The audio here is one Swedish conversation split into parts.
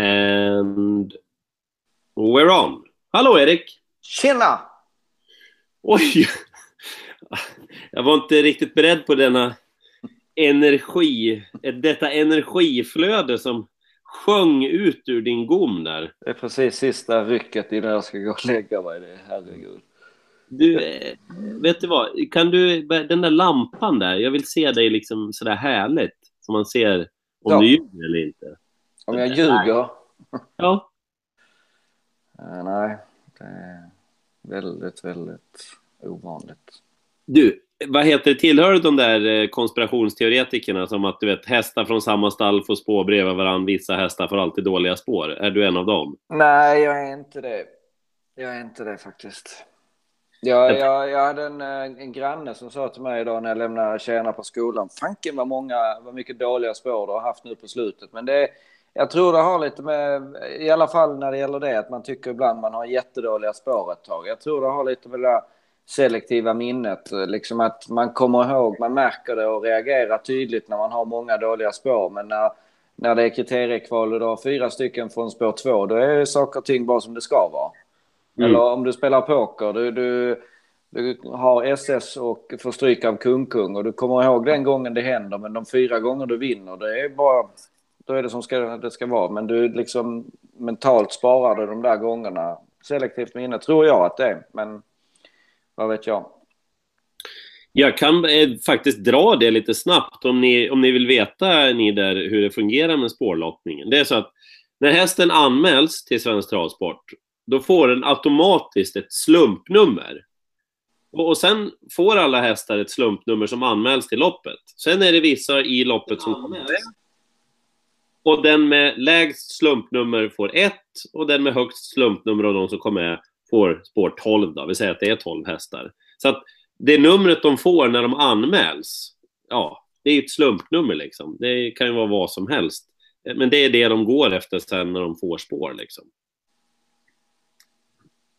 And we're on. Hallå Erik! Tjena! Oj! Jag var inte riktigt beredd på denna energi, detta energiflöde som sjöng ut ur din gom där. Det är precis sista rycket innan jag ska gå och lägga mig. Det, herregud. Du, eh, vet du vad? Kan du, den där lampan där, jag vill se dig liksom sådär härligt. Som man ser om Ja. du ljuger eller inte. Om jag ljuger? Ja. Eh, nej, det är väldigt, väldigt ovanligt. Du, vad heter det? Tillhör du de där eh, konspirationsteoretikerna som att du vet hästar från samma stall får spår bredvid varandra, vissa hästar får alltid dåliga spår? Är du en av dem? Nej, jag är inte det. Jag är inte det faktiskt. Jag, jag, jag hade en, eh, en granne som sa till mig idag när jag lämnade tjäna på skolan. Fanken vad många, vad mycket dåliga spår du har haft nu på slutet. Men det, jag tror det har lite med, i alla fall när det gäller det, att man tycker ibland man har jättedåliga spår ett tag. Jag tror det har lite med det där selektiva minnet, liksom att man kommer ihåg, man märker det och reagerar tydligt när man har många dåliga spår. Men när, när det är kriteriekval och du har fyra stycken från spår två, då är saker och ting bara som det ska vara. Mm. Eller om du spelar poker, du, du, du har SS och får stryk av kung-kung och du kommer ihåg den gången det händer, men de fyra gånger du vinner, det är bara, då är det som ska, det ska vara. Men du liksom mentalt sparar du de där gångerna. Selektivt minne tror jag att det är, men vad vet jag. Jag kan eh, faktiskt dra det lite snabbt om ni, om ni vill veta ni där hur det fungerar med spårlottningen. Det är så att när hästen anmäls till Svensk Travsport, då får den automatiskt ett slumpnummer. Och, och sen får alla hästar ett slumpnummer som anmäls till loppet. Sen är det vissa i loppet som kommer. Och den med lägst slumpnummer får ett och den med högst slumpnummer av de som kommer med får spår 12 då. Vi säger att det är 12 hästar. Så att det numret de får när de anmäls, ja, det är ju ett slumpnummer liksom. Det kan ju vara vad som helst. Men det är det de går efter sen när de får spår liksom.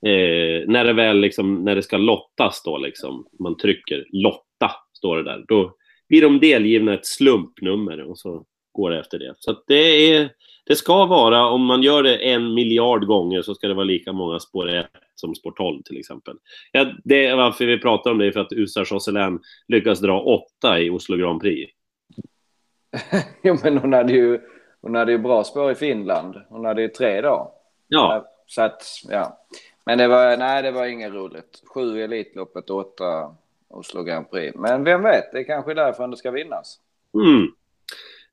Eh, när det väl liksom, när det ska lottas då liksom, man trycker lotta, står det där, då blir de delgivna ett slumpnummer och så går efter det. Så att det är, det ska vara, om man gör det en miljard gånger så ska det vara lika många spår 1 som spår 12 till exempel. Ja, det är varför vi pratar om det, för att USA Josselin lyckas dra åtta i Oslo Grand Prix. jo, men hon hade ju, hon hade ju bra spår i Finland. Hon hade ju tre då. Ja, Så att, ja. Men det var, nej, det var inget roligt. Sju i Elitloppet och åtta Oslo Grand Prix. Men vem vet, det är kanske är därför det ska vinnas. Mm.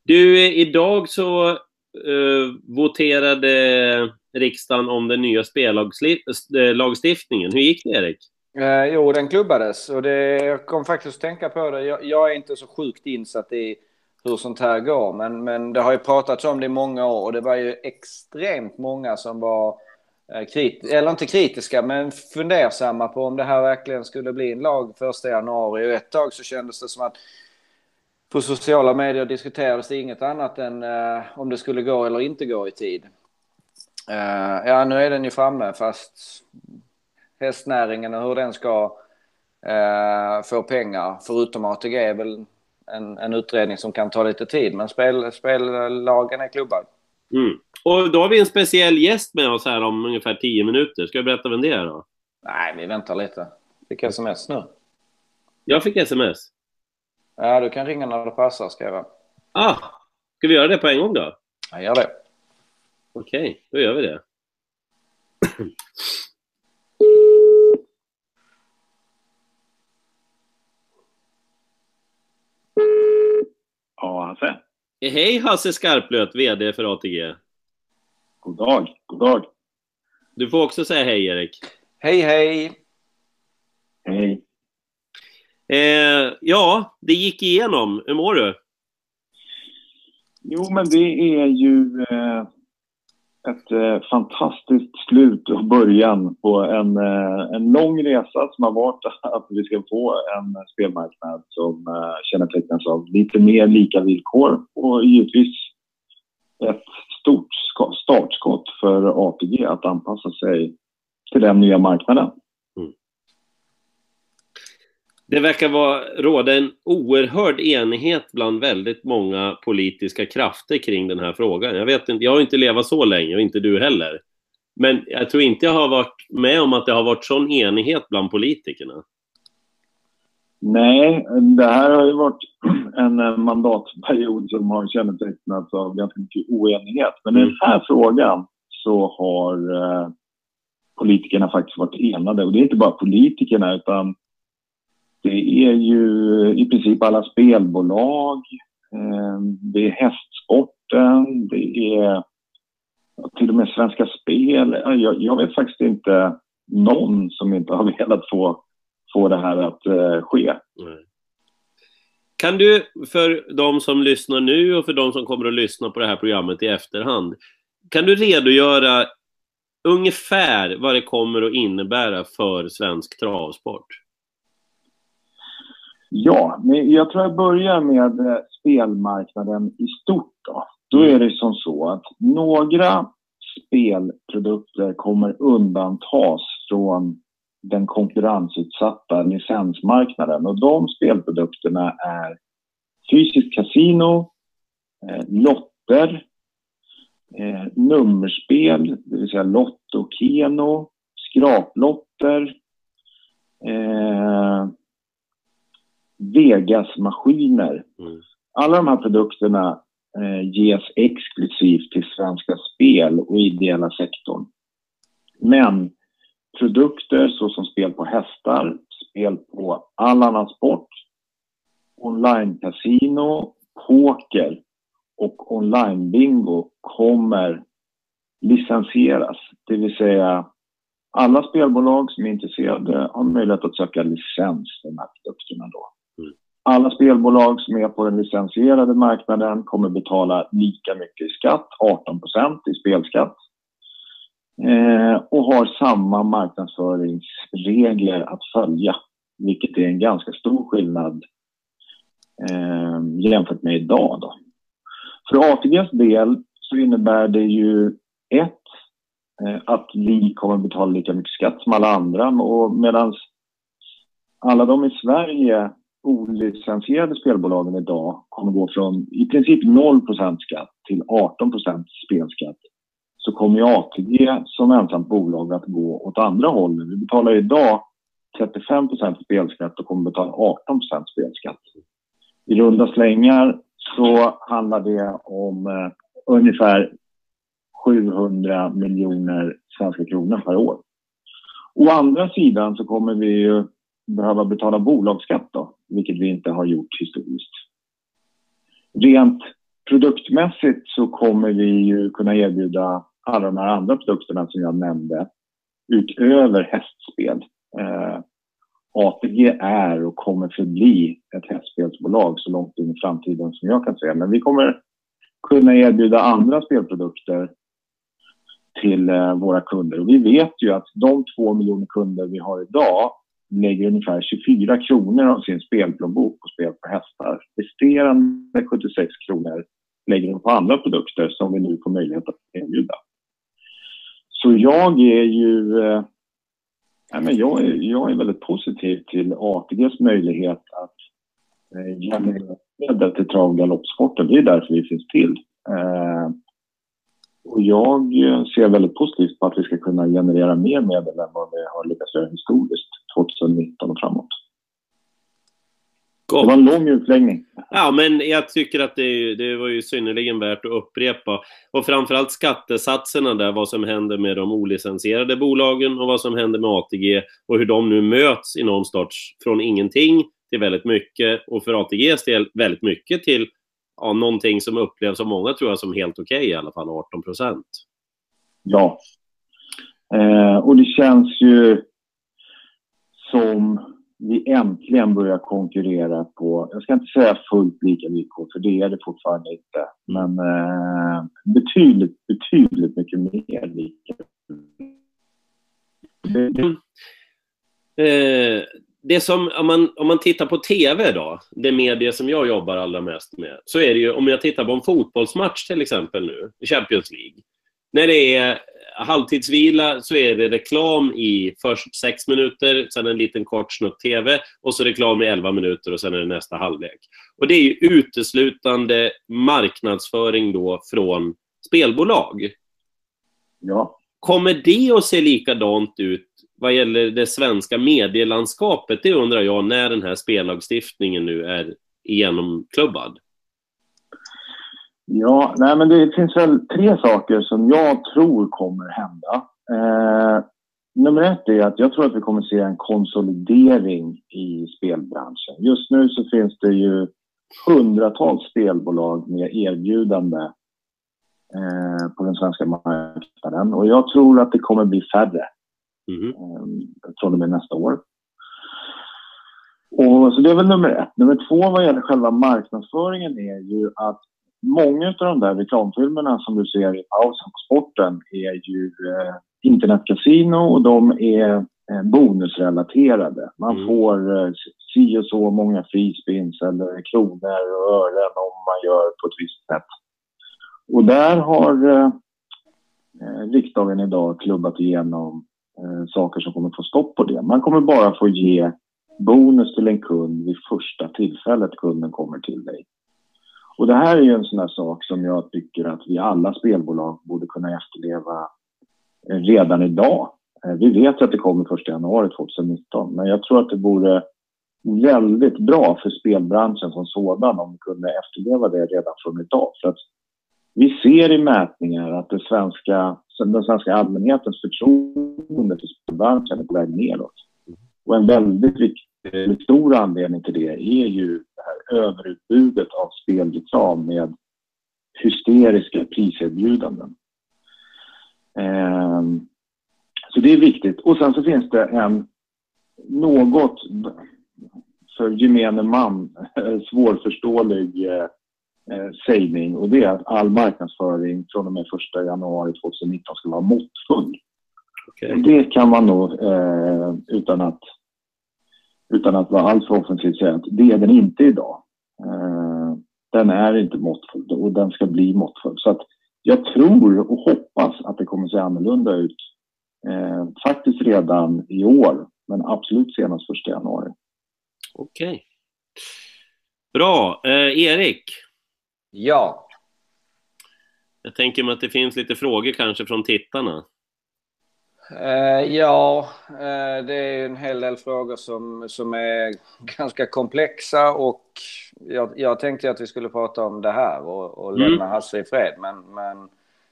Du, eh, idag så uh, voterade riksdagen om den nya spellagstiftningen. Eh, hur gick det, Erik? Eh, jo, den klubbades och det, jag kom faktiskt att tänka på det. Jag, jag är inte så sjukt insatt i hur sånt här går, men, men det har ju pratats om det i många år och det var ju extremt många som var eh, krit, eller inte kritiska, men fundersamma på om det här verkligen skulle bli en lag första januari. Och ett tag så kändes det som att på sociala medier diskuterades det inget annat än eh, om det skulle gå eller inte gå i tid. Eh, ja, nu är den ju framme, fast hästnäringen och hur den ska eh, få pengar, förutom ATG, är väl en, en utredning som kan ta lite tid. Men spel, spellagen är klubbad. Mm. Och då har vi en speciell gäst med oss här om ungefär 10 minuter. Ska jag berätta vem det är då? Nej, vi väntar lite. Fick sms nu. Jag fick sms. Ja, du kan ringa när det passar, skrev jag. Ah, ska vi göra det på en gång då? Jag gör det. Okej, då gör vi det. Ja, Hasse. Hej Hasse Skarplöt, VD för ATG. God dag, god dag. Du får också säga hej Erik. Hej, hej! Hej. Eh, ja, det gick igenom. Hur mår du? Jo, men det är ju eh, ett eh, fantastiskt slut och början på en, eh, en lång resa som har varit att vi ska få en spelmarknad som eh, kännetecknas av lite mer lika villkor och givetvis ett stort startskott för ATG att anpassa sig till den nya marknaden det verkar vara, råda en oerhörd enighet bland väldigt många politiska krafter kring den här frågan. Jag vet inte, jag har inte levat så länge och inte du heller. Men jag tror inte jag har varit med om att det har varit sån enighet bland politikerna. Nej, det här har ju varit en mandatperiod som har kännetecknats av ganska mycket oenighet. Men i den här frågan så har eh, politikerna faktiskt varit enade. Och det är inte bara politikerna utan det är ju i princip alla spelbolag, eh, det är hästsporten, det är till och med Svenska Spel. Eh, jag, jag vet faktiskt inte någon som inte har velat få, få det här att eh, ske. Kan du, för de som lyssnar nu och för de som kommer att lyssna på det här programmet i efterhand, kan du redogöra ungefär vad det kommer att innebära för svensk travsport? Ja, men jag tror jag börjar med eh, spelmarknaden i stort. Då, då är det som så att några spelprodukter kommer undantas från den konkurrensutsatta licensmarknaden. Och de spelprodukterna är fysiskt kasino, eh, lotter, eh, nummerspel, det vill säga Lotto, Keno, skraplotter, eh, Vegas-maskiner. Mm. Alla de här produkterna eh, ges exklusivt till Svenska Spel och ideella sektorn. Men produkter såsom spel på hästar, spel på all annan sport, online-casino, poker och online-bingo kommer licensieras. Det vill säga alla spelbolag som är intresserade har möjlighet att söka licens för de här produkterna då. Alla spelbolag som är på den licensierade marknaden kommer betala lika mycket i skatt, 18% i spelskatt. Eh, och har samma marknadsföringsregler att följa, vilket är en ganska stor skillnad eh, jämfört med idag. Då. För ATGs del så innebär det ju ett, eh, att vi kommer betala lika mycket skatt som alla andra medan alla de i Sverige olicensierade spelbolagen idag kommer gå från i princip 0% skatt till 18% spelskatt så kommer ju ATG som ensamt bolag att gå åt andra hållet. Vi betalar idag 35% spelskatt och kommer betala 18% spelskatt. I runda slängar så handlar det om eh, ungefär 700 miljoner svenska kronor per år. Å andra sidan så kommer vi ju behöva betala bolagsskatt då, vilket vi inte har gjort historiskt. Rent produktmässigt så kommer vi ju kunna erbjuda alla de här andra produkterna som jag nämnde utöver hästspel. Eh, ATG är och kommer förbli ett hästspelsbolag så långt in i framtiden som jag kan se. Men vi kommer kunna erbjuda andra spelprodukter till eh, våra kunder. Och vi vet ju att de två miljoner kunder vi har idag lägger ungefär 24 kronor av sin spelplånbok på spel på hästar. Resterande 76 kronor lägger de på andra produkter som vi nu får möjlighet att erbjuda. Så jag är ju... Eh, men jag, är, jag är väldigt positiv till ATGs möjlighet att eh, generera medel till trav och galoppsporten. Det är därför vi finns till. Eh, och jag eh, ser väldigt positivt på att vi ska kunna generera mer medel än vad vi har lyckats göra historiskt 2019 och framåt. Det var en lång utläggning. Ja, men jag tycker att det, det var ju synnerligen värt att upprepa. Och framförallt skattesatserna där, vad som händer med de olicensierade bolagen och vad som händer med ATG och hur de nu möts i någon sorts från ingenting till väldigt mycket och för ATGs del väldigt mycket till ja, någonting som upplevs av många tror jag som helt okej okay, i alla fall, 18 procent. Ja. Eh, och det känns ju som vi äntligen börjar konkurrera på, jag ska inte säga fullt lika villkor, för det är det fortfarande inte, men eh, betydligt, betydligt mycket mer lika. Eh, det som, om man, om man tittar på TV då, det medie som jag jobbar allra mest med, så är det ju, om jag tittar på en fotbollsmatch till exempel nu, i Champions League, när det är halvtidsvila så är det reklam i först sex minuter, sen en liten kort snutt TV och så reklam i elva minuter och sen är det nästa halvlek. Och det är ju uteslutande marknadsföring då från spelbolag. Ja. Kommer det att se likadant ut vad gäller det svenska medielandskapet? Det undrar jag när den här spellagstiftningen nu är genomklubbad. Ja, nej men det finns väl tre saker som jag tror kommer hända. Eh, nummer ett är att jag tror att vi kommer se en konsolidering i spelbranschen. Just nu så finns det ju hundratals spelbolag med erbjudande eh, på den svenska marknaden och jag tror att det kommer bli färre mm. från och med nästa år. Och, så det är väl nummer ett. Nummer två vad gäller själva marknadsföringen är ju att många av de där reklamfilmerna som du ser i pausen på sporten är ju eh, internetkasino och de är eh, bonusrelaterade. Man mm. får eh, si och så många frispins eller kronor och ören om man gör på ett visst sätt. Och där har eh, eh riksdagen idag klubbat igenom eh, saker som kommer få stopp på det. Man kommer bara få ge bonus till en kund vid första tillfället kunden kommer till dig. Och det här är ju en sån här sak som jag tycker att vi alla spelbolag borde kunna efterleva eh, redan idag. Eh, vi vet att det kommer 1 januari 2019, men jag tror att det vore väldigt bra för spelbranschen som sådan om vi kunde efterleva det redan från idag. För att vi ser i mätningar att det svenska, den svenska allmänhetens förtroende för spelbranschen är på väg neråt. Och en väldigt viktig, stor anledning till det är ju det här överutbudet av spelreklam med hysteriska priserbjudanden. Eh, så det är viktigt. Och sen så finns det en något för gemene man eh, svårförståelig eh, sägning och det är att all marknadsföring från och med 1 januari 2019 ska vara måttfull. Okay. Det kan man nog eh, utan att utan att vara alltför offensiv säga att det är den inte idag. Eh, den är inte måttfull och den ska bli måttfull. Så att jag tror och hoppas att det kommer att se annorlunda ut eh, faktiskt redan i år, men absolut senast 1 januari. Okej. Okay. Bra. Eh, Erik? Ja? Jag tänker mig att det finns lite frågor kanske från tittarna. Uh, ja, uh, det är en hel del frågor som, som är ganska komplexa och jag, jag tänkte att vi skulle prata om det här och, och mm. lämna Hasse i fred. Men, men,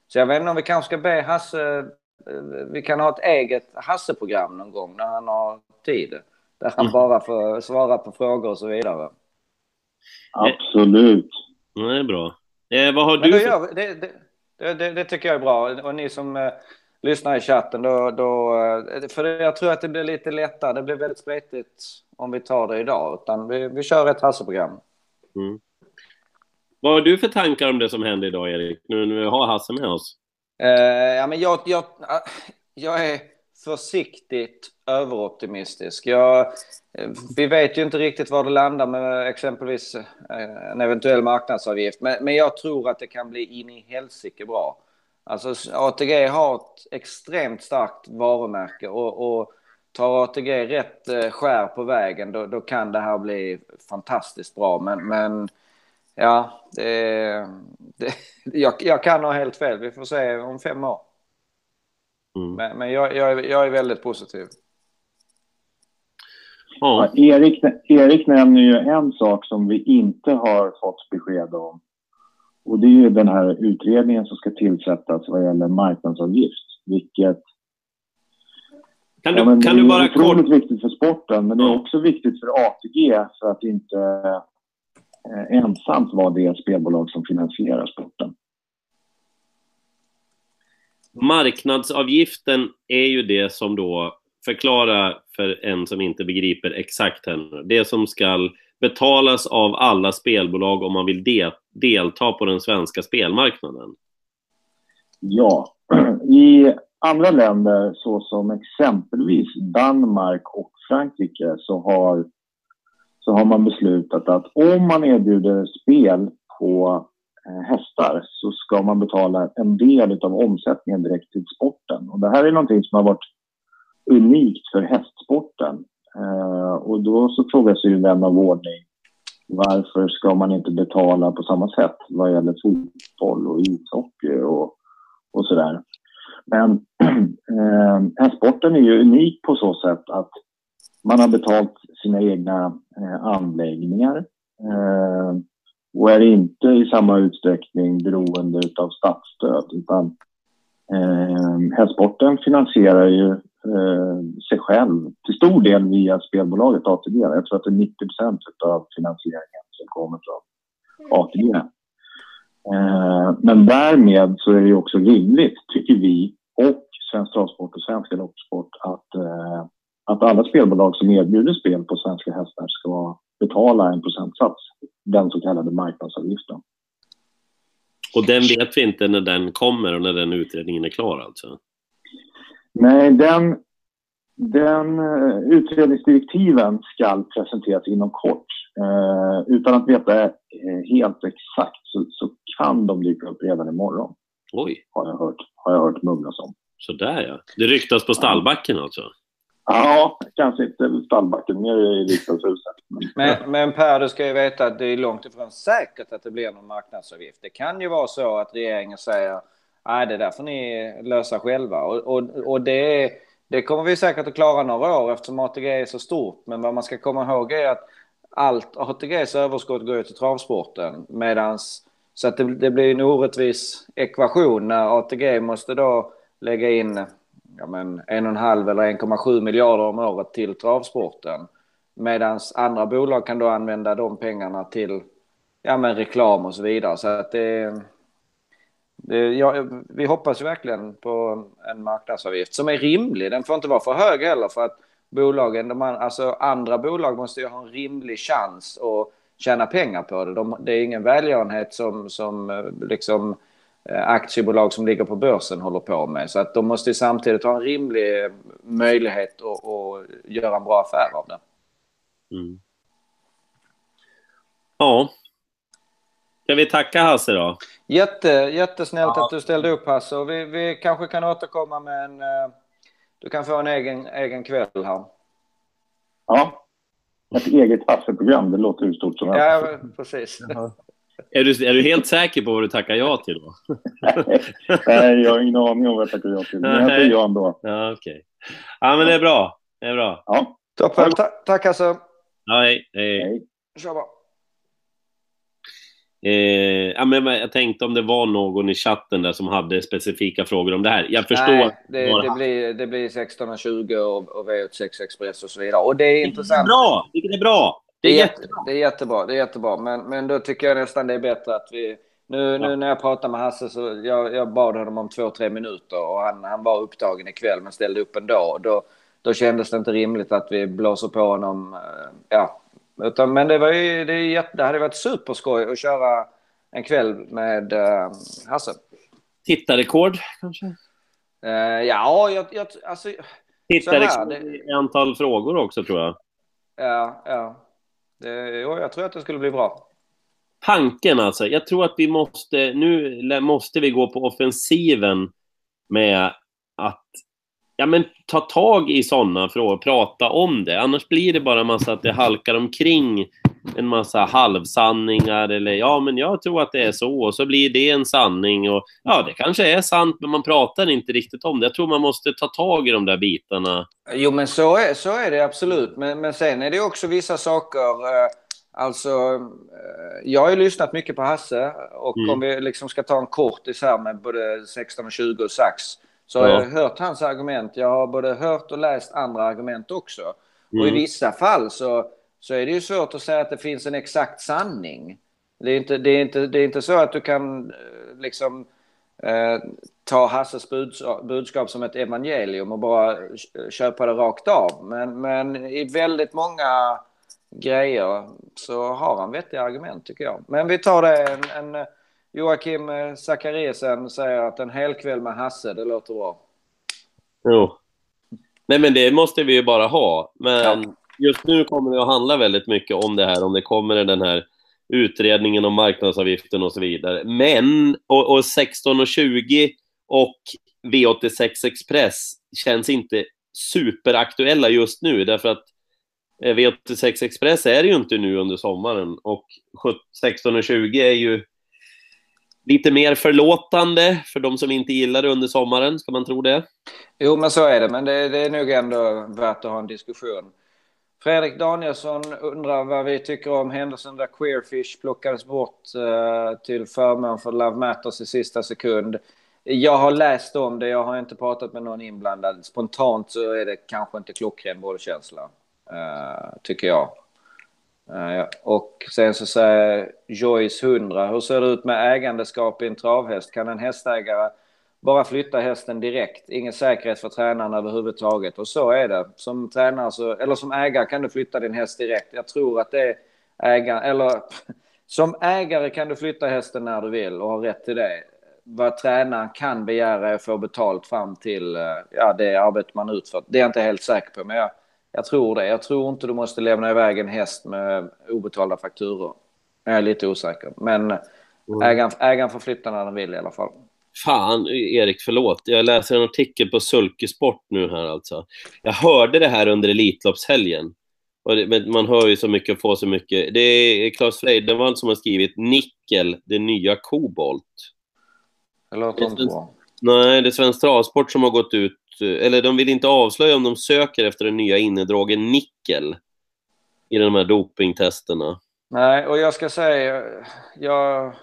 så jag vet inte om vi kanske ska be Hasse, uh, vi kan ha ett eget Hasse-program någon gång när han har tid. Där han mm. bara får svara på frågor och så vidare. Absolut. Det är bra. Eh, vad har men du för... Gör, det, det, det, det, tycker jag är bra. Och ni som lyssnar i chatten. Då, då, eh, för jag tror att det blir lite lättare. Det blir väldigt spretigt om vi tar det idag. Utan vi, vi kör ett Hasse-program. Mm. Vad har du för tankar om det som hände idag, Erik? Nu när vi har Hasse med oss. Uh, ja, men jag, jag, jag är försiktigt överoptimistisk. Jag, eh, vi vet ju inte riktigt var det landar med exempelvis eh, en eventuell marknadsavgift. Men, men jag tror att det kan bli in i helsike bra. Alltså ATG har ett extremt starkt varumärke och, och tar ATG rätt eh, skär på vägen då, då, kan det här bli fantastiskt bra. Men, men ja, det, det, jag, jag, kan ha helt fel. Vi får se om fem år. Mm. Men, men jag, jag, jag, är väldigt positiv. Ja, Erik, Erik nämner ju en sak som vi inte har fått besked om och det är ju den här utredningen som ska tillsättas vad gäller marknadsavgift, vilket kan du, ja, kan du bara kort... Det är otroligt viktigt för sporten, men det är också viktigt för ATG för att inte eh, ensamt vara det spelbolag som finansierar sporten. Marknadsavgiften är ju det som då, förklara för en som inte begriper exakt här det som ska betalas av alla spelbolag om man vill de delta på den svenska spelmarknaden? Ja, i andra länder såsom exempelvis Danmark och Frankrike så har, så har man beslutat att om man erbjuder spel på Eh, hästar så ska man betala en del av omsättningen direkt till sporten. Och det här är någonting som har varit unikt för hästsporten. Eh, och då så frågar sig ju vän av ordning varför ska man inte betala på samma sätt vad gäller fotboll och ishockey och, och sådär. Men eh, hästsporten är ju unik på så sätt att man har betalt sina egna eh, anläggningar eh, och är inte i samma utsträckning beroende av statsstöd. Utan eh, hästsporten finansierar ju eh, sig själv till stor del via spelbolaget ATG. Jag tror att det är 90 av finansieringen som kommer från ATG. Eh, men därmed så är det också rimligt, tycker vi, och Svensk Travsport och Svensk loppsport att, eh, att alla spelbolag som erbjuder spel på svenska hästar ska betala en procentsats, den så kallade marknadsavgiften. Och den vet vi inte när den kommer och när den utredningen är klar alltså? Nej, den, den uh, utredningsdirektiven ska presenteras inom kort. Uh, utan att veta uh, helt exakt så, så, kan de dyka upp redan imorgon. Oj. Har jag hört, har jag hört mumlas om. Sådär ja. Det ryktas på stallbacken alltså? Ja, kanske inte stallbacken, mer i riksdagshuset. Men, men Per, du ska ju veta att det är långt ifrån säkert att det blir någon marknadsavgift. Det kan ju vara så att regeringen säger nej, det där får ni lösa själva. Och, och, och det, det kommer vi säkert att klara några år eftersom ATG är så stort. Men vad man ska komma ihåg är att allt ATGs överskott går till travsporten. Medans, så att det, det blir en orättvis ekvation när ATG måste då lägga in ja, men, en och en halv eller 1,7 miljarder om året till travsporten. Medan andra bolag kan då använda de pengarna till ja, men reklam och så vidare. Så att det, det ja, vi hoppas verkligen på en marknadsavgift som är rimlig. Den får inte vara för hög heller för att bolagen, de, alltså andra bolag måste ju ha en rimlig chans att tjäna pengar på det. De, det är ingen välgörenhet som, som eh, liksom Eh, aktiebolag som ligger på börsen håller på med. Så att de måste samtidigt ha en rimlig möjlighet att, att göra en bra affär av det. Mm. Ja. Ska vi tacka Hasse då? Jätte, jättesnällt ja. att du ställde upp Hasse. Och vi, vi kanske kan återkomma med en... Eh, du kan få en egen, egen kväll här. Ja. Ett eget Hasse-program, det låter hur stort som helst. Ja, precis. Är du, är du helt säker på vad du tackar ja till då? Nej, jag har ingen aning om vad jag tackar ja till. Men jag säger ja ändå. Ja, okej. Okay. Ja, men det är bra. Det är bra. Ja. Toppen. Ta tack alltså. Ja, hej. Hej. hej. Kör bara. Eh, ja, men jag tänkte om det var någon i chatten där som hade specifika frågor om det här. Jag förstår. Nej, det, det, blir, det blir 16.20 och, och V86 Express och så vidare. Och det är intressant. Det är bra. Det är bra. Det är, jättebra. det är jättebra. Det är jättebra. Men, men då tycker jag nästan det är bättre att vi... Nu, nu när jag pratar med Hasse så jag, jag bad honom om två, tre minuter och han, han var upptagen ikväll men ställde upp ändå. Då, då kändes det inte rimligt att vi blåser på honom. Eh, ja, utan, men det, var ju, det, är, det hade varit superskoj att köra en kväll med uh, Hasse. Tittarrekord kanske? Uh, ja, jag, jag, alltså... Tittarrekord i antal frågor också tror jag. Ja, ja. Eh, det, jag tror att det skulle bli bra. Tanken alltså. Jag tror att vi måste, nu måste vi gå på offensiven med att ja, men, ta tag i sådana frågor, prata om det. Annars blir det bara massa att det halkar omkring en massa halvsanningar eller ja, men jag tror att det är så och så blir det en sanning och ja, det kanske är sant, men man pratar inte riktigt om det. Jag tror man måste ta tag i de där bitarna. Jo, men så är, så är det absolut. Men, men sen är det också vissa saker eh, Alltså, eh, jag har ju lyssnat mycket på Hasse och mm. om vi liksom ska ta en kortis här med både 16 och 20 och sax så ja. har jag hört hans argument. Jag har både hört och läst andra argument också. Mm. Och i mm. vissa fall så så är det ju svårt att säga att det finns en exakt sanning. Det är inte, det är inte, det är inte så att du kan eh, liksom eh, ta Hasses budskap som ett evangelium och bara köpa det rakt av. Men, men i väldigt många grejer så har han vettiga argument tycker jag. Men vi tar det en, en Joakim Zachariasen säger att en hel kväll med Hasse, det låter bra. Jo. Nej men det måste vi ju bara ha. Men ja just nu kommer det att handla väldigt mycket om det här, om det kommer den här utredningen om marknadsavgiften och så vidare. Men, och, och 16.20 och V86 Express känns inte superaktuella just nu därför att eh, V86 Express är ju inte nu under sommaren och 16.20 är ju lite mer förlåtande för de som inte gillar det under sommaren, ska man tro det? Jo, men så är det, men det, det är nog ändå värt att ha en diskussion. Fredrik Danielsson undrar vad vi tycker om händelsen där Queerfish plockades bort uh, till förmån för Love Matters i sista sekund. Jag har läst om det, jag har inte pratat med någon inblandad. Spontant så är det kanske inte klockren bollkänsla, uh, eh, tycker jag. Uh, och sen så säger Joyce 100, hur ser det ut med ägandeskap i en travhäst? Kan en hästägare bara flytta hästen direkt? Ingen säkerhet för tränaren överhuvudtaget. Och så är det. Som tränare så, eller som ägare kan du flytta din häst direkt. Jag tror att det är ägaren, eller som ägare kan du flytta hästen när du vill och har rätt till det vad tränaren kan begära är att få betalt fram till eh, ja, det arbete man utfört. Det är jag inte helt säker på, men jag, jag tror det. Jag tror inte du måste lämna iväg en häst med obetalda fakturor. Jag är lite osäker, men mm. ägaren, ägaren får flytta när den vill i alla fall. Fan, Erik, förlåt. Jag läser en artikel på Sulkesport nu här alltså. Jag hörde det här under Elitloppshelgen. Det, men man hör ju så mycket och får så mycket. Det är Claes Freidenvall som har skrivit Nickel, det nya kobolt. Det låter inte bra. Nej, det är Svensk Travsport som har gått ut, eller de vill inte avslöja om de söker efter den nya innedrogen nickel i de här dopingtesterna. Nej, och jag ska säga, jag,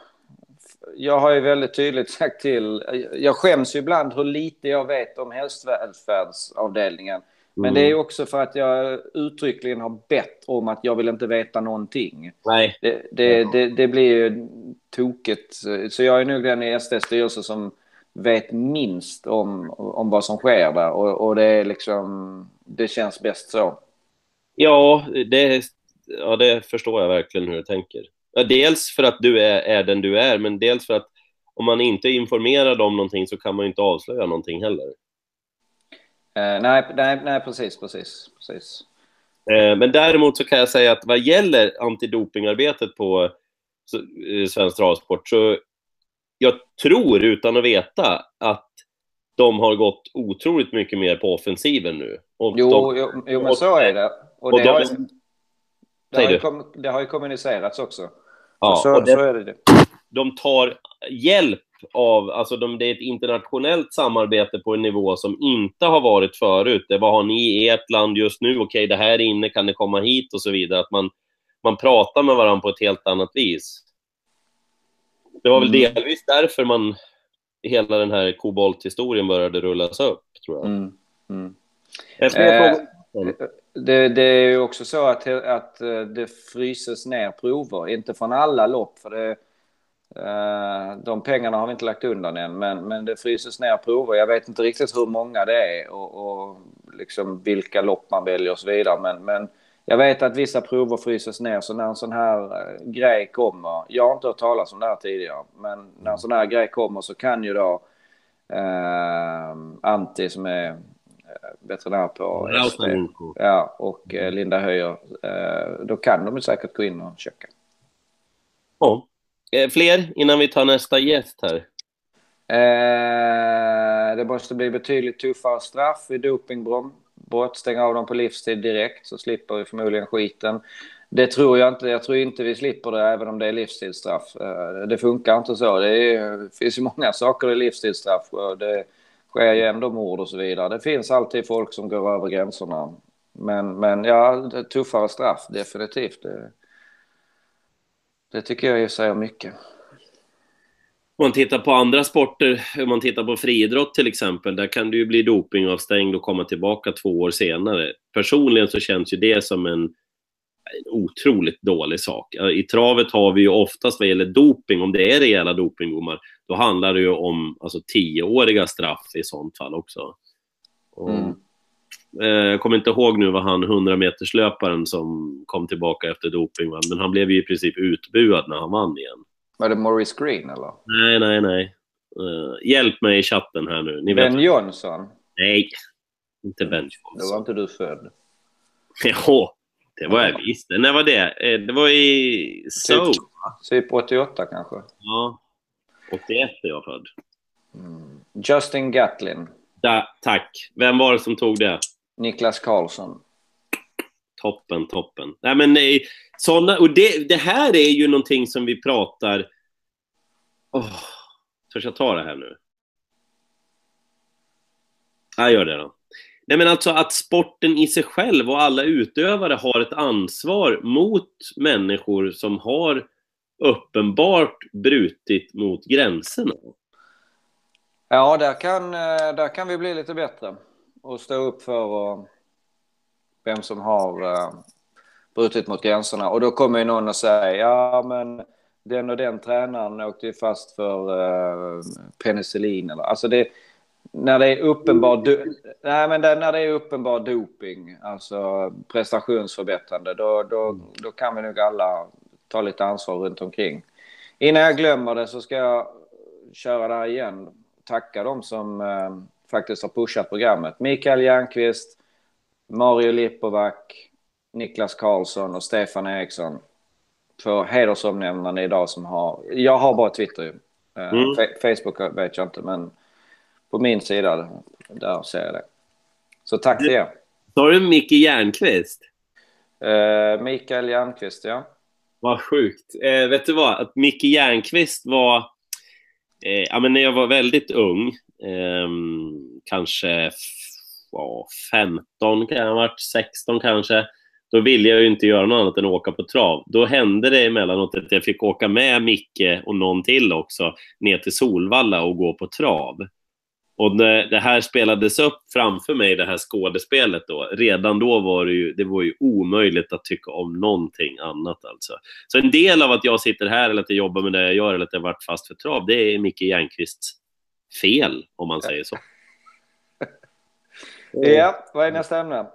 jag har ju väldigt tydligt sagt till, jag skäms ju ibland hur lite jag vet om hästvälfärdsavdelningen. Men det är mm. också för att jag uttryckligen har bett om att jag vill inte veta någonting. Nej. Det, det, det, det blir ju tokigt. Så jag är nog den i SDs styrelse som vet minst om, om vad som sker där. Och, och det är liksom, det känns bäst så. Ja det, ja, det förstår jag verkligen hur du tänker. Ja, dels för att du är, är den du är, men dels för att om man inte är informerad om någonting så kan man inte avslöja någonting heller. Eh, nej, nej, nej, precis, precis, precis. Eh, men däremot så kan jag säga att vad gäller antidopingarbetet på så, eh, Svensk Travsport så jag tror utan att veta att de har gått otroligt mycket mer på offensiven nu. Och jo, de, jo, jo, men så är det. Och, och det, de, har, det, har ju det har ju kommunicerats också. Ja, så, det, så är det. De tar hjälp av, alltså de, det är ett internationellt samarbete på en nivå som inte har varit förut. Det, vad har ni i ert land just nu? Okej, okay, det här är inne, kan ni komma hit? Och så vidare. Att man, man pratar med varandra på ett helt annat vis. Det var väl mm. delvis därför man, hela den här kobolthistorien började rullas upp, tror jag. Mm. Mm. Eh, det, det, är ju också så att, att eh, det fryses ner prover, inte från alla lopp, för det Eh, de pengarna har vi inte lagt undan än, men, men det fryses ner prover. Jag vet inte riktigt hur många det är och, och liksom vilka lopp man väljer och så vidare. Men, men jag vet att vissa prover fryses ner, så när en sån här eh, grej kommer, jag har inte hört talas om det här tidigare, men när en sån här grej kommer så kan ju då eh, Antti som är veterinär på SD, ja, och eh, Linda Höjer, eh, då kan de säkert gå in och checka. Ja. Eh, fler innan vi tar nästa gäst här? Eh, det måste bli betydligt tuffare straff vid dopingbrott. Stänga av dem på livstid direkt så slipper vi förmodligen skiten. Det tror jag inte. Jag tror inte vi slipper det även om det är livstidsstraff. Eh, det funkar inte så. Det, är, det finns ju många saker i livstidsstraff. Det sker ju ändå mord och så vidare. Det finns alltid folk som går över gränserna. Men, men ja, tuffare straff definitivt. Det, det tycker jag ju säger mycket. Om man tittar på andra sporter, om man tittar på friidrott till exempel, där kan du ju bli dopingavstängd och komma tillbaka två år senare. Personligen så känns ju det som en, en otroligt dålig sak. I travet har vi ju oftast vad gäller doping, om det är rejäla dopingdomar, då handlar det ju om alltså, tioåriga straff i sånt fall också. Och, mm. Eh, jag kommer inte ihåg nu vad han 100 meterslöparen som kom tillbaka efter doping, men han blev ju i princip utbuad när han vann igen. Var det Maurice Green eller? Nej, nej, nej. Uh, hjälp mig i chatten här nu. Ni ben vet... Johnson? Nej, inte Ben Johnson. Då var inte du född. Jo, det var jag visst. När var det? Eh, det var i Seoul. Typ 88 kanske. Ja. 81 är jag född. Mm. Justin Gatlin. Da, tack. Vem var det som tog det? Niklas Karlsson. Toppen, toppen. Nej, men nej, såna, och det, det här är ju någonting som vi pratar... Oh, törs jag ta det här nu? Jag gör det då. Nej, men alltså att sporten i sig själv och alla utövare har ett ansvar mot människor som har uppenbart brutit mot gränserna. Ja, där kan, eh, där kan vi bli lite bättre och stå upp för eh, vem som har eh, brutit mot gränserna. Och då kommer ju någon att säga, ja men den och den tränaren åkte ju fast för penicillin. Eller, alltså det, när det är uppenbar, nej, men det, när det är uppenbar doping, alltså prestationsförbättrande, då, då, då kan vi nog alla ta lite ansvar runt omkring. Innan jag glömmer det så ska jag köra det här igen. Tacka dem som eh, faktiskt har pushat programmet. Mikael Jernqvist, Mario Lipovac, Niklas Karlsson och Stefan Eriksson. För hedersomnämnande idag som har... Jag har bara Twitter ju. Eh, mm. Facebook vet jag inte, men på min sida, där ser jag det. Så tack till er. Sa du Micke Järnqvist? Uh, Mikael Järnqvist, ja. Vad sjukt. Eh, vet du vad? Att Micke Järnqvist var... Eh, ja, men när jag var väldigt ung, eh, kanske ja, 15 kan jag ha varit, 16 kanske, då ville jag ju inte göra något annat än åka på trav. Då hände det emellanåt att jag fick åka med Micke och någon till också ner till Solvalla och gå på trav. Och när det här spelades upp framför mig, det här skådespelet då, redan då var det ju, det var ju omöjligt att tycka om någonting annat alltså. Så en del av att jag sitter här eller att jag jobbar med det jag gör eller att jag varit fast för trav, det är Micke Järnqvists fel, om man säger så. ja, vad är nästa ämne?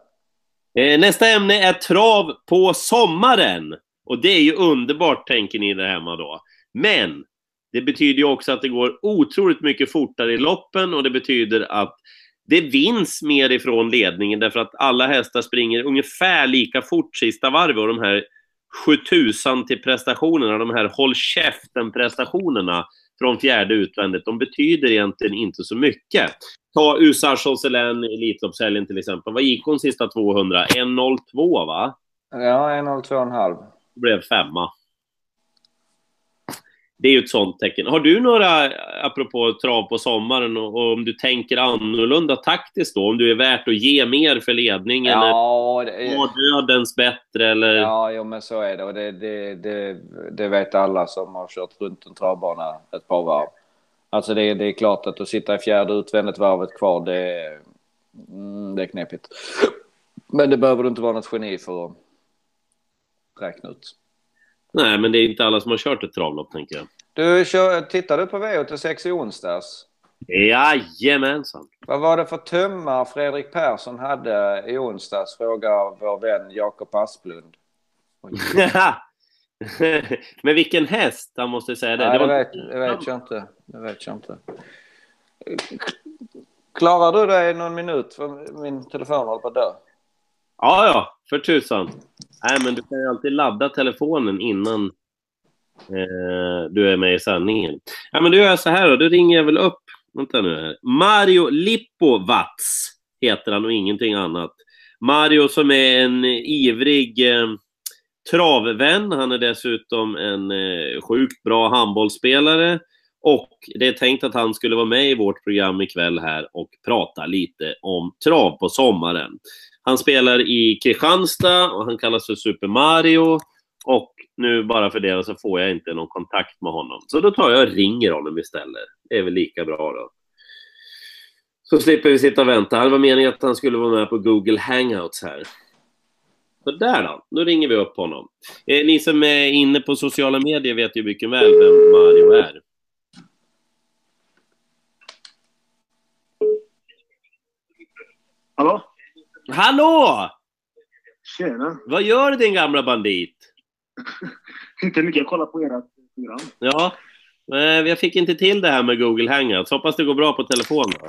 Eh, nästa ämne är trav på sommaren. Och det är ju underbart, tänker ni där hemma då. Men det betyder ju också att det går otroligt mycket fortare i loppen och det betyder att det vinns mer ifrån ledningen därför att alla hästar springer ungefär lika fort sista varvet och de här 7000 till prestationerna, de här håll käften-prestationerna från fjärde utvändigt, de betyder egentligen inte så mycket. Ta USA Josselin i Elitloppshelgen till exempel. Vad gick hon sista 200? 1.02 va? Ja, 1.02,5. Blev femma det är ju ett sånt tecken. Har du några, apropå trav på sommaren, och, och, om du tänker annorlunda taktiskt då? Om du är värt att ge mer för ledningen? Ja, det är... dödens bättre eller? Ja, jo, men så är det. Och det, det, det, det vet alla som har kört runt en travbana ett par varv. Alltså det, det är klart att att sitta i fjärde utvändigt varvet kvar, det, mm, det är knepigt. Men det behöver du inte vara något geni för att räkna ut. Nej, men det är inte alla som har kört ett travlopp, tänker jag. Du, kör, tittade du på V86 i onsdags? Jajamensan. Vad var det för tummar Fredrik Persson hade i onsdags, frågar vår vän Jakob Asplund. Men vilken häst, han måste säga det. Nej, det, var... vet, det vet jag inte. Det vet jag inte. Klarar du dig någon minut? För min telefon håller på att dö. Ja, ja, för tusan. Nej, men du kan ju alltid ladda telefonen innan eh, du är med i sändningen. Ja, men då gör jag så här då. Då ringer jag väl upp. Vänta nu här. Mario Lipovats heter han och ingenting annat. Mario som är en ivrig eh, travvän. Han är dessutom en eh, sjukt bra handbollsspelare. Och det är tänkt att han skulle vara med i vårt program ikväll här och prata lite om trav på sommaren. Han spelar i Kristianstad och han kallas för Super Mario. Och nu bara för det så får jag inte någon kontakt med honom. Så då tar jag och ringer honom istället. Det är väl lika bra då. Så slipper vi sitta och vänta. Det var meningen att han skulle vara med på Google Hangouts här. Så där då, då ringer vi upp honom. Eh, ni som är inne på sociala medier vet ju mycket väl vem Mario är. Hallå? Hallå! Tjena! Vad gör du din gamla bandit? inte mycket, jag kollar på ert program. Ja, eh, jag fick inte till det här med Google Hangouts. Hoppas det går bra på telefon då.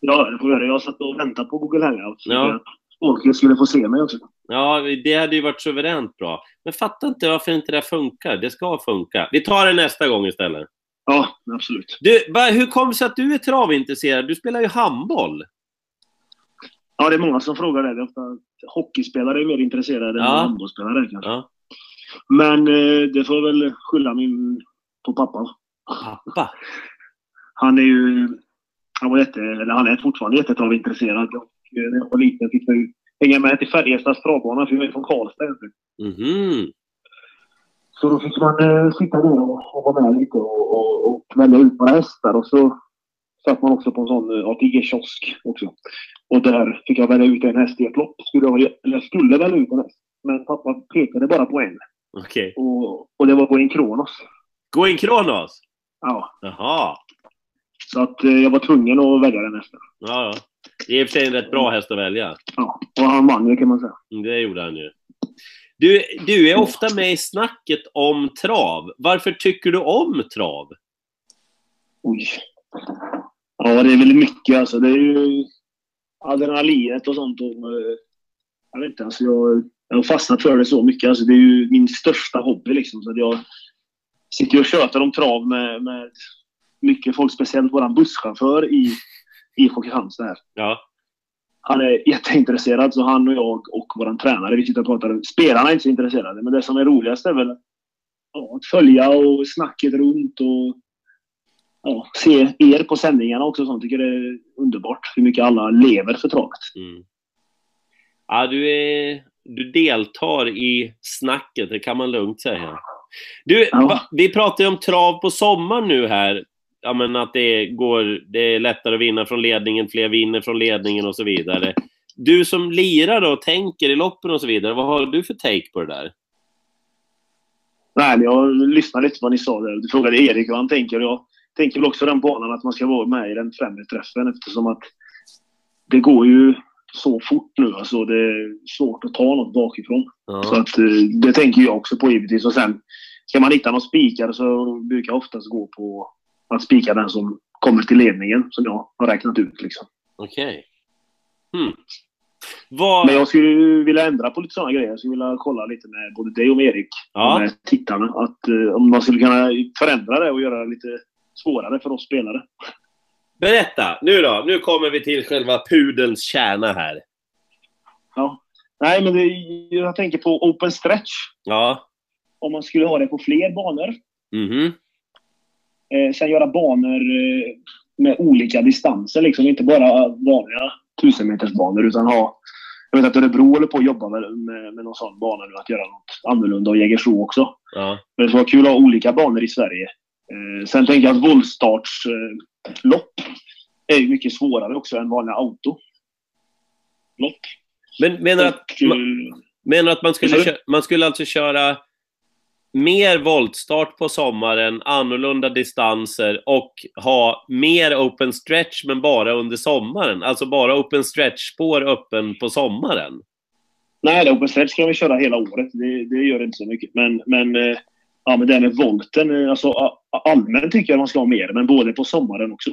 Ja, det får göra. Jag satt och väntade på Google Hangouts. Ja. Folk skulle få se mig också. Ja, det hade ju varit suveränt bra. Men fattar inte varför inte det funkar. Det ska funka. Vi tar det nästa gång istället. Ja, absolut. Du, hur kom det sig att du är travintresserad? Du spelar ju handboll. Ja, det är många som frågar det. det är ofta, hockeyspelare är mer intresserade Ja. än handbollsspelare kanske. Ja. Men eh, det får jag väl skylla min på pappa. Pappa. Han är ju... Han var jätte... Eller han är fortfarande jättetravintresserad. Och eh, när jag var liten fick jag hänga med till Färjestads travbana, för jag är från Karlstad egentligen. Mhm. Så då fick man eh, sitta ner och, och vara med lite och, och, och välja ut några hästar. Och så satt man också på en sån eh, ATG-kiosk också. Och där fick jag välja ut en häst i ett lopp. Skulle jag, eller jag skulle välja ut en häst. Men pappa pekade bara på en. Okej. Och, och det var en Kronos. Gå in Kronos? Ja, Jaha. så att eh, jag var tvungen att välja den hästen. Ja, ja. Det är i och för sig en rätt bra häst att välja. Ja, och han vann ju kan man säga. Mm, Det gjorde han ju. Du, du är ofta med i snacket om trav. Varför tycker du om trav? Oj. Ja, det är väl mycket alltså. Det är ju adrenalinet och sånt. Och, eh, jag vet inte, alltså jag, jag har fastnat för det så mycket. Alltså, det är ju min största hobby liksom. Så jag sitter och tjötar om trav med, med mycket folk, speciellt våran busschaufför i IFK Kristianstad här. Ja. Han är jätteintresserad, så han och jag och vår tränare, vi sitter och pratar. Spelarna är inte så intresserade, men det som är roligast är väl ja, att följa och snacket runt och ja, se er på sändningarna också. Sånt. tycker det är underbart hur mycket alla lever för travet. Mm. Ja, du, är, du deltar i snacket, det kan man lugnt säga. Du, Ja. vi pratar ju om trav på sommaren nu här. Ja, men att det, går, det är lättare att vinna från ledningen, fler vinner från ledningen och så vidare. Du som lirar och tänker i loppen och så vidare, vad har du för take på det där? Nej, jag lyssnade lite på vad ni sa där. Du frågade Erik vad han tänker. Jag tänker väl också den banan att man ska vara med i den främre träffen eftersom att det går ju så fort nu. Alltså det är svårt att ta något bakifrån. Så Ja. att, eh, det tänker jag också på givetvis. Och sen ska man hitta någon spikare så brukar jag oftast gå på att spika den som kommer till ledningen som jag har räknat ut. Liksom. Okej. Hmm. Vad... Men jag skulle vilja ändra på lite sådana grejer. Jag skulle vilja kolla lite med både dig och med Erik Ja. och med tittarna. Att, eh, om man skulle kunna förändra det och göra det lite svårare för oss spelare. Berätta! Nu då, nu kommer vi till själva pudelns kärna här. Ja. Nej, men det, jag tänker på open stretch. Ja. Om man skulle ha det på fler banor. Mhm. Eh, sen göra banor eh, med olika distanser. Liksom. Inte bara vanliga 1000 meters banor utan ha... Jag vet att Örebro håller på att jobba med, med, med någon sån bana nu. Att göra något annorlunda och Jägersro också. Ja. Men det skulle vara kul att ha olika banor i Sverige. Eh, sen tänker jag att voltstartslopp eh, är ju mycket svårare också än vanliga auto. Lopp. Men menar att, Och, eh, menar att man, skulle Vad sa kö- man skulle alltså köra mer voltstart på sommaren, annorlunda distanser och ha mer open stretch men bara under sommaren? Alltså bara open stretch-spår öppen på sommaren? Nej, open stretch kan vi köra hela året. Det, det gör inte så mycket. Men, men, ja, men det här med volten. Alltså, allmänt tycker jag man ska ha mer, men både på sommaren också.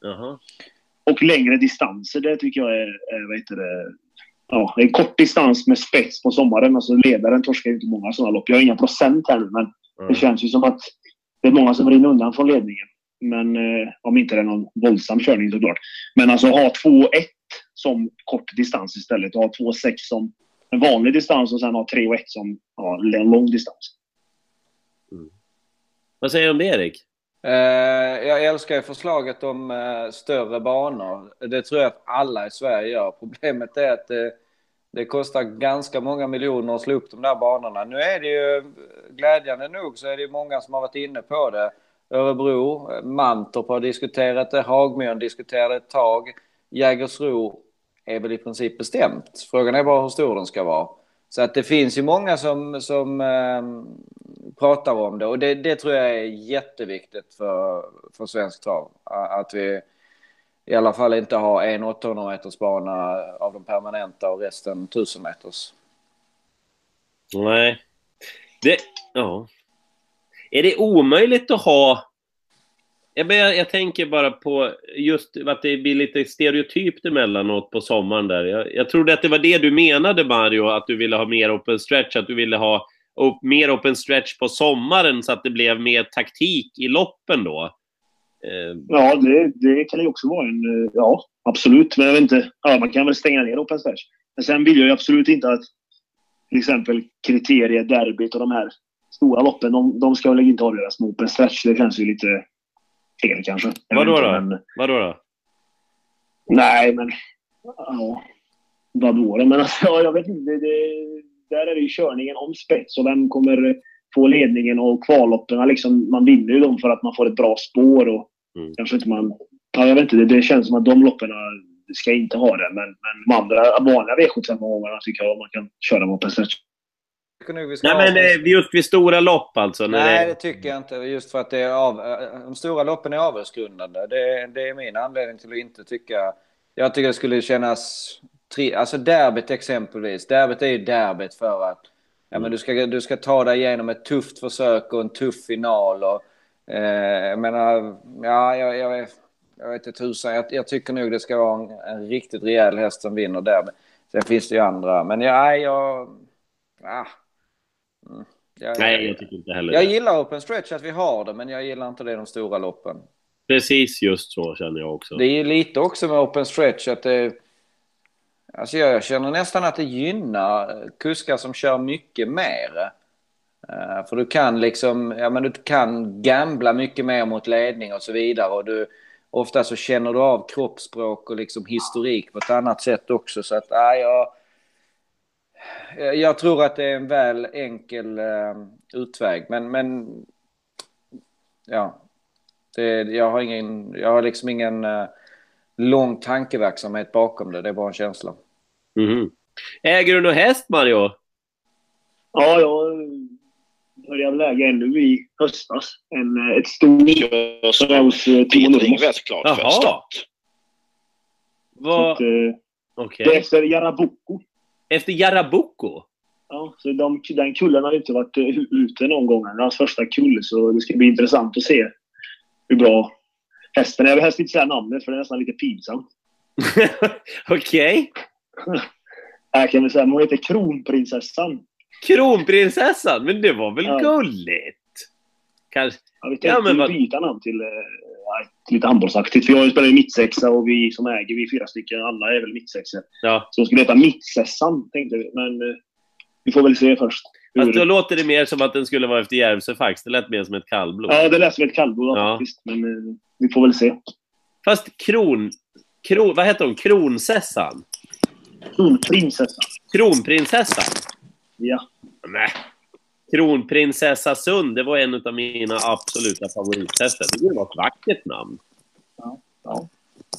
Jaha. Och längre distanser, det tycker jag är, är vad heter det, ja, en kort distans med spets på sommaren. Alltså ledaren torskar inte många sådana lopp. Jag har inga procent här nu, men Ja. det känns ju som att det är många som rinner undan från ledningen. Men eh, om inte det är någon våldsam körning såklart. Men alltså ha 2-1 som kort distans istället ha 2-6 som en vanlig distans och sen ha 3-1 som ja, en lång distans. Vad säger du om det, Erik? Eh, jag älskar ju förslaget om eh, större banor. Det tror jag att alla i Sverige gör. Problemet är att det, det kostar ganska många miljoner att slå upp de där banorna. Nu är det ju glädjande nog så är det ju många som har varit inne på det. Örebro, Mantorp har diskuterat det, Hagmyren diskuterade det ett tag. Jägersro är väl i princip bestämt. Frågan är bara hur stor den ska vara. Så att det finns ju många som, som eh, pratar om det och det, det tror jag är jätteviktigt för, för svensk trav. Att vi i alla fall inte har en 800 meters bana av de permanenta och resten 1000 meters. Nej. Det... Ja. Är det omöjligt att ha Jag, jag, jag, tänker bara på just att det blir lite stereotypt emellanåt på sommaren där. Jag, jag trodde att det var det du menade Mario, att du ville ha mer open stretch, att du ville ha upp, mer open stretch på sommaren så att det blev mer taktik i loppen då. Eh. Ja, det, det kan ju också vara en... Eh, ja, absolut. Men jag vet inte. Ja, man kan väl stänga ner open stretch. Men sen vill jag ju absolut inte att till exempel kriterier, derbyt och de här stora loppen, de, de ska väl inte avgöras med open stretch. Det känns ju lite fel kanske. Vadå då? Men... Vadå då? Nej, men... Ja. Vadå då? Men alltså, ja, jag vet inte. Det, där är det ju körningen om spets och vem kommer få ledningen och kvalloppen. Liksom, man vinner ju dem för att man får ett bra spår och mm. kanske inte man... Ja, jag vet inte. Det, det känns som att de loppen ska inte ha det. Men, men de andra vanliga V75-omgångarna tycker jag man kan köra mot en stretch. Nej, men eh, just vid stora lopp alltså? Nej, det... det... tycker jag inte. Just för att det är av, eh, de stora loppen är avgångsgrundande. Det, det är min anledning till att inte tycka... Jag tycker det skulle kännas... Tri, alltså derbyt exempelvis. Derbyt är ju derbyt för att ja, men du, ska, du ska ta dig igenom ett tufft försök och en tuff final. Och, eh, jag menar, ja, jag, jag, jag vet inte tusan. Jag, jag tycker nog det ska vara en, en riktigt rejäl häst som vinner derby. Sen finns det ju andra. Men ja, jag... Ja, Mm. Jag, Nej, jag tycker inte heller Jag det. gillar open stretch, att vi har det, men jag gillar inte det i de stora loppen. Precis just så känner jag också. Det är lite också med open stretch att det... Alltså jag känner nästan att det gynnar eh, kuskar som kör mycket mer. Uh, för du kan liksom, ja men du kan gambla mycket mer mot ledning och så vidare och du ofta så känner du av kroppsspråk och liksom historik på ett annat sätt också så att, nej, uh, jag eh, jag tror att det är en väl enkel uh, utväg, men, men ja, det, jag har ingen, jag har liksom ingen uh, lång tankeverksamhet bakom det. Det är bara en känsla. Mm. Äger du någon häst, Mario? Ja, jag började läge ännu i höstas. En, ett stort hos Peter rätt klart för start. Vad... Okay. Det är efter Jarabuco. Efter Jarabuco? Ja, så de, den kullen har inte varit eh, ute någon gång. Är hans första kull, så det ska bli intressant att se hur bra hästen är. Jag vill helst inte säga namnet, för det är nästan lite pinsamt. Okej. Okay. Jag kan väl säga, hon heter Kronprinsessan. Kronprinsessan? Men det var väl ja. gulligt? Kanske... Ja, vi tänkte ja, men byta namn till eh, lite handbollsaktigt. För jag spelar ju mittsexa och vi som äger, vi fyra stycken, alla är väl mittsexor. Ja. Så de skulle heta Mittsessan, tänkte vi. Men eh, vi får väl se först. Fast då låter det mer som att den skulle vara efter Järvsö faktiskt. Det lät mer som ett kallblod. Ja, det lät som ett kallblod ja. faktiskt. Men eh, vi får väl se. Fast kron... kron vad heter hon? Kronsessan? Kronprinsessan. Kronprinsessan? Ja. Nej. Kronprinsessa Sund, det var en av mina absoluta favorithästar. Det var ett vackert namn. Ja, ja.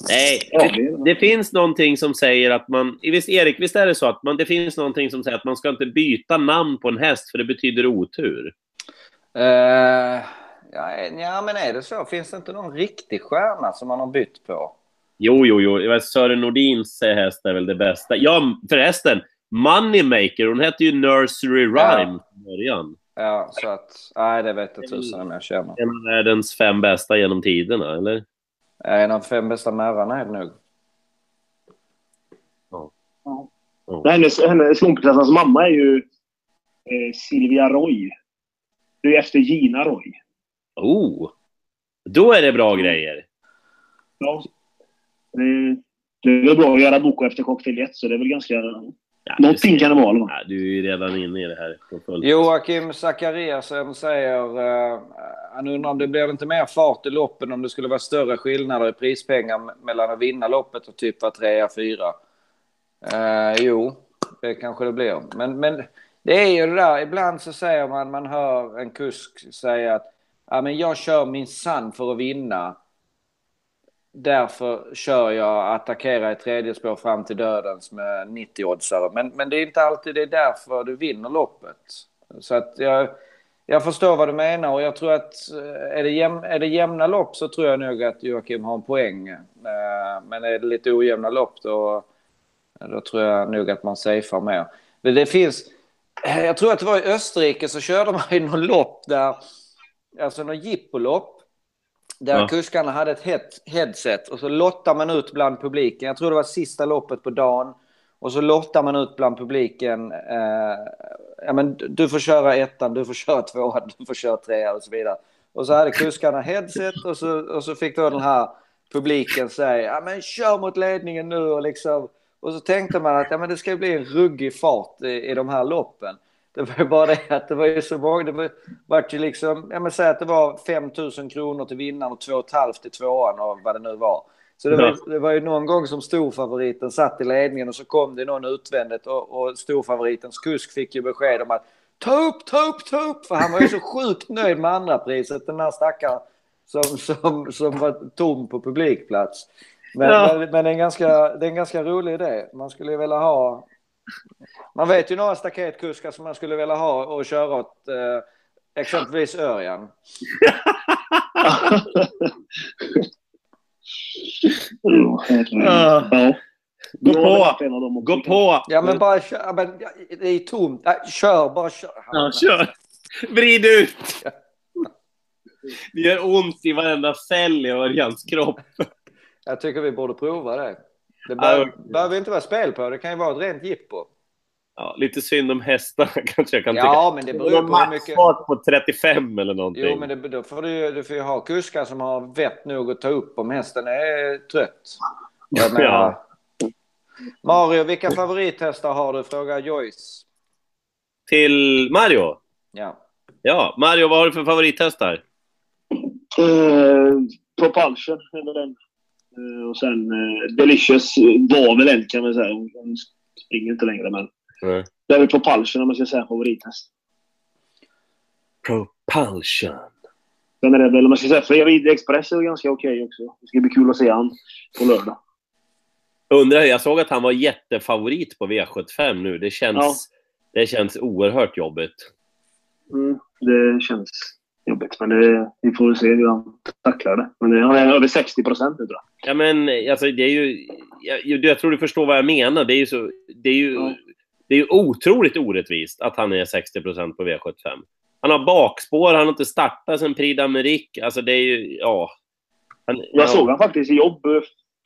Nej, det, det, finns någonting som säger att man... Visst, Erik, visst är det så att man, det finns någonting som säger att man ska inte byta namn på en häst för det betyder otur? Uh, ja, ja, men är det så? Finns det inte någon riktig stjärna som man har bytt på? Jo, jo, jo. Sören Nordins häst är väl det bästa. Ja, förresten. Moneymaker, hon hette ju Nursery Rhyme från början. Ja, så att... Nej, det vet jag tusan om jag känner. En av världens fem bästa genom tiderna, eller? En av fem bästa märrarna är det nog. Ja. ja. Hennes, hennes kompisars mamma är ju eh, Silvia Roy. Det är efter Gina Roy. Oh! Då är det bra grejer. Ja. Det, det är väl bra att göra boko efter cocktail 1, så det är väl ganska Ja, Någonting kan det vara. Ja, du är ju redan inne i det här. Joakim Zachariasen säger... Uh, han undrar om det blir inte mer fart i loppen om det skulle vara större skillnader i prispengar mellan att vinna loppet och typ vara trea, fyra. Uh, jo, det kanske det blir. Men, men det är ju det där, ibland så säger man, man hör en kusk säga att ja, men jag kör min sann för att vinna därför kör jag attackera i tredje spår fram till dödens med 90-oddsare. Men, men det är inte alltid det är därför du vinner loppet. Så att jag, jag förstår vad du menar och jag tror att eh, är det, jäm, är det jämna lopp så tror jag nog att Joakim har en poäng. Eh, men är det lite ojämna lopp då, då tror jag nog att man safear mer. Men det finns, jag tror att det var i Österrike så körde man i någon lopp där, alltså något jippolopp där ja. kuskarna hade ett head headset och så lottar man ut bland publiken. Jag tror det var sista loppet på dagen. Och så lottar man ut bland publiken. Eh, ja, men du får köra ettan, du får köra tvåan, du får köra trean och så vidare. Och så hade kuskarna headset och så, och så fick då den här publiken säga ja men kör mot ledningen nu och liksom. Och så tänkte man att ja, men det ska bli en ruggig fart i, i de här loppen. Det var ju bara det att det var ju så många, det var, var ju liksom, ja men säg att det var 5 000 kronor till vinnaren och 2 500 till tvåan och vad det nu var. Så det var, det var ju någon gång som storfavoriten satt i ledningen och så kom det någon utvändigt och, och storfavoritens kusk fick ju besked om att ta upp, ta upp, ta upp! För han var ju så sjukt nöjd med andra priset den här stackaren som, som, som var tom på publikplats. Men, ja. men, men, det, är en ganska, det är en ganska rolig idé. Man skulle ju vilja ha... Man vet ju några staketkuskar som man skulle vilja ha och köra åt eh, exempelvis Örjan. ja. Gå på! Gå på! Ja, men bara kör. Men, det är tomt. Kör, bara kör. Ja, kör. Vrid ut! Det gör ont i varenda cell i Örjans kropp. Jag tycker vi borde prova det. Det behöver, ja, behöver inte vara spel på, det kan ju vara ett rent jippo. Ja, lite synd om hästarna kanske jag kan tycka. Ja, men det beror på hur mycket... på 35 eller någonting. Jo, men det, då får du, du får ju ha kuskar som har vett nog att ta upp om hästen är trött. Jag menar, ja. Mario, vilka favorithästar har du? Frågar Joyce. Till Mario? Ja. Ja, Mario, vad har du för favorithästar? Uh, Propulsion, eller den. Uh, och sen uh, Delicious var väl en kan man säga. Hon springer inte längre, men... Mm. Det är väl Propulsion om man ska säga favorithäst. Propulsion. Sen är det väl, om man ska säga, Fredrik Express är ganska okej okay också. Det ska bli kul att se han på lördag. Undrar, jag såg att han var jättefavorit på V75 nu. Det känns, ja. det känns oerhört jobbigt. Mm, det känns jobbigt, men det, vi får se hur han tacklar det. Men han är över 60 procent nu, tror jag. Ja, men alltså, det är ju... Jag, jag, tror du förstår vad jag menar. Det är ju, så, det är ju, ja. det är ju otroligt orättvist att han är 60 procent på V75. Han har bakspår, han har inte startat sen Prix d'Amérique. Alltså, det är ju... Ja. Han, jag ja. såg han faktiskt i jobb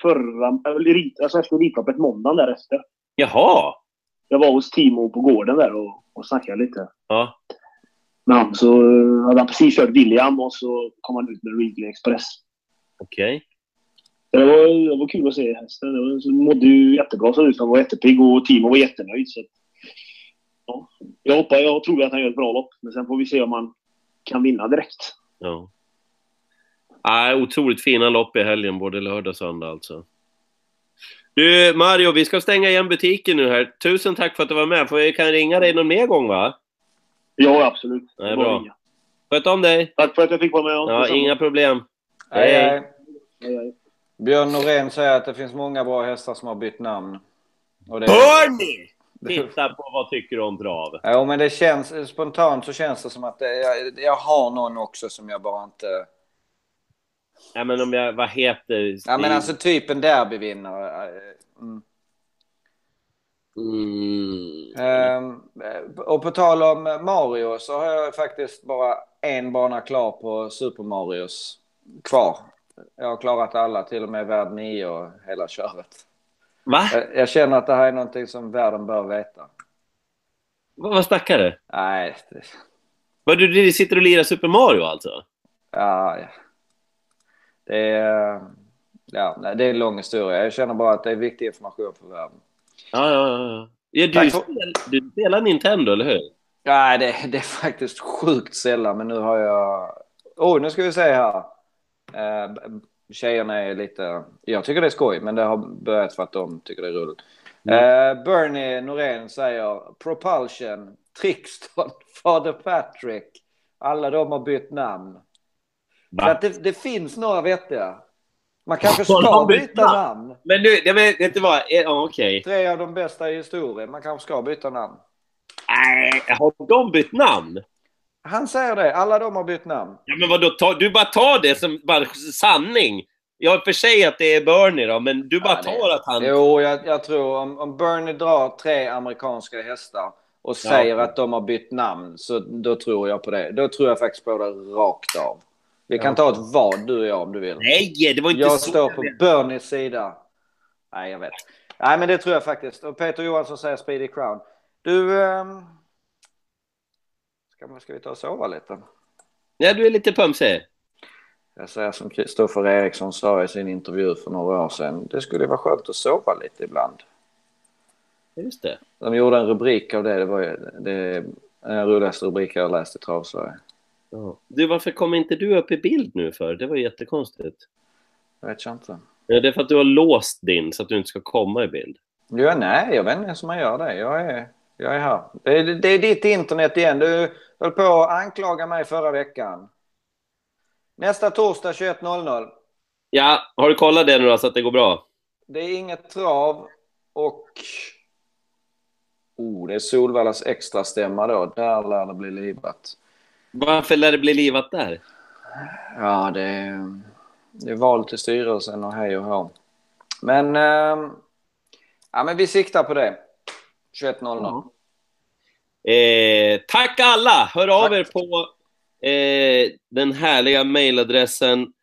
förra, alltså efter Elitloppet måndagen därefter. Jaha! Jag var hos Timo på gården där och, och snackade lite. Ja. Han så hade han precis kört William och så kom han ut med Wrigley Express. Okej. Okay. Det var, det var kul att se hästen. Den mådde ju jättebra så ut. Han var jättepigg och Timo var jättenöjd. Så, ja. Jag hoppas, jag tror att han gör ett bra lopp. Men sen får vi se om han kan vinna direkt. Ja. Ah, otroligt fina lopp i helgen, både lördag och söndag alltså. Du, Mario, vi ska stänga igen butiken nu här. Tusen tack för att du var med. För vi kan ringa dig någon mer gång, va? Ja, absolut. Nej, bra. Sköt om dig. Tack för att jag fick vara med. Ja, inga problem. Hej, hej. hej, hej. Björn Norén säger att det finns många bra hästar som har bytt namn. Och det... Hör ni? Titta på vad tycker du om trav? Ja, men det känns spontant så känns det som att det, jag, jag har någon också som jag bara inte Ja, men om jag, vad heter... Ja, men alltså typ en derbyvinnare. Mm. Mm. Um, och på tal om Mario så har jag faktiskt bara en bana klar på Super Marios kvar. Jag har klarat alla, till och med värld 9 och hela köret. Va? Jag, jag, känner att det här är någonting som världen bör veta. Vad, vad snackar du? Nej. Det... Vad, du, du sitter och lirar Super Mario alltså? Ja, ja. Det är, ja, det är en lång historia. Jag känner bara att det är viktig information för världen. Ja, ja, ja. ja du, spelar, du spelar Nintendo, eller hur? Nej, det, det, är faktiskt sjukt sällan, men nu har jag... Oh, nu ska vi se här. Eh, tjejerna är lite... Jag tycker det är skoj, men det har börjat för att de tycker det är roligt. Mm. Eh, Bernie Norén säger Propulsion, Trixton, Father Patrick. Alla de har bytt namn. Så att det, det, finns några vettiga. Man kanske ska byta namn. Men nu, jag vet inte vad, ja, okej. Okay. Tre av de bästa i historien. Man kanske ska byta namn. Nej, har de bytt namn? Han säger det. Alla de har bytt namn. Ja, men vadå? Ta, du bara tar det som bara sanning. Jag har för sig att det är Bernie då, men du bara ja, tar att han... Jo, jag, jag tror om, om Bernie drar tre amerikanska hästar och säger ja. att de har bytt namn, så då tror jag på det. Då tror jag faktiskt på det rakt av. Vi kan ta ett vad du och jag om du vill. Nej, det var inte jag så. står på Bernies sida. Nej, jag vet. Nej, men det tror jag faktiskt. Och Peter Johansson säger Speedy Crown. Du... Um... Ska, ska vi ta och sova lite? Ja, du är lite pumsig. Jag säger som Kristoffer Eriksson sa i sin intervju för några år sedan. Det skulle vara skönt att sova lite ibland. Just det. De gjorde en rubrik av det. Det var det, den roligaste rubriken jag läst i Travsverige. Ja. Du, varför kom inte du upp i bild nu för? Det var jättekonstigt. Jag vet inte. Det är för att du har låst din så att du inte ska komma i bild. Ja, nej, jag vet inte ens om man gör det. Jag är, jag är här. Det är, det är ditt internet igen. Du höll på att anklaga mig förra veckan. Nästa torsdag 21.00. Ja, har du kollat det nu då så att det går bra? Det är inget trav och... Oh, det är Solvallas extra stämma då. Där lär det bli livat. Varför lär det bli livat där? Ja, det är, det är val till styrelsen och hej och hå. Men, eh, ja, men vi siktar på det. 21.00. Eh, tack alla! Hör av Tack. er på eh, den härliga mejladressen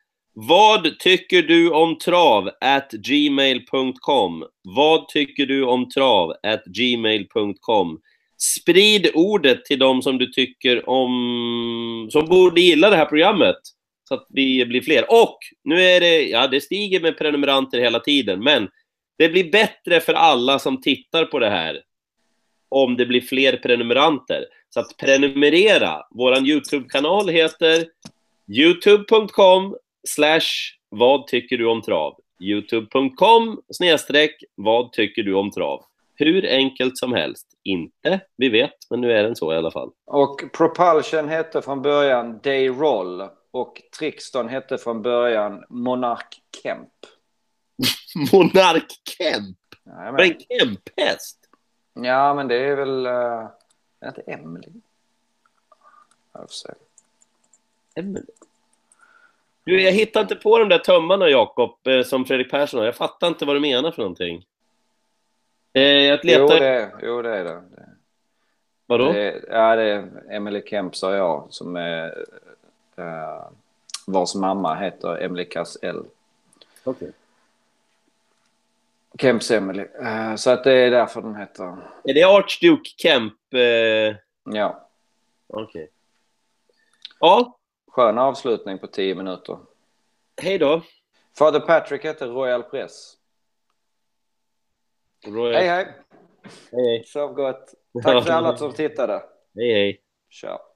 vad tycker du om trav? at gmail.com. Vad tycker du om trav? at gmail.com. Sprid ordet till de som du tycker om, som borde gilla det här programmet. Så att vi blir fler. Och nu är det, ja det stiger med prenumeranter hela tiden, men det blir bättre för alla som tittar på det här om det blir fler prenumeranter. Så att prenumerera. Våran YouTube-kanal heter youtube.com slash vad tycker du om trav? youtube.com snedstreck vad tycker du om trav? Hur enkelt som helst. Inte, vi vet, men nu är den så i alla fall. Och Propulsion hette från början Dayroll och Trixton hette från början Monark Kemp. Monark Kemp! Var det en Kemp-häst? Ja, men det är väl... Uh, är inte Emily? Jag. Emily. Du, jag hittar inte på de där tömmarna, Jakob, eh, som Fredrik Persson har. Jag fattar inte vad du menar för någonting. Jag letar... Jo, det, jo, det är det. Vadå? Det, ja, det är Emily Kemp, sa jag, som är... Uh, vars mamma heter Emily Cassell. Okej. Kemps Emily. Uh, så att det är därför den heter... Är det Archduke Kemp? Eh... Ja. Okej. Ja, Skön avslutning på tio minuter. hej då. Father Patrick heter Royal Press. Hej, hej. Hej, hej. Sov gott. Tack till alla som tittade. Hej, hej. Kör.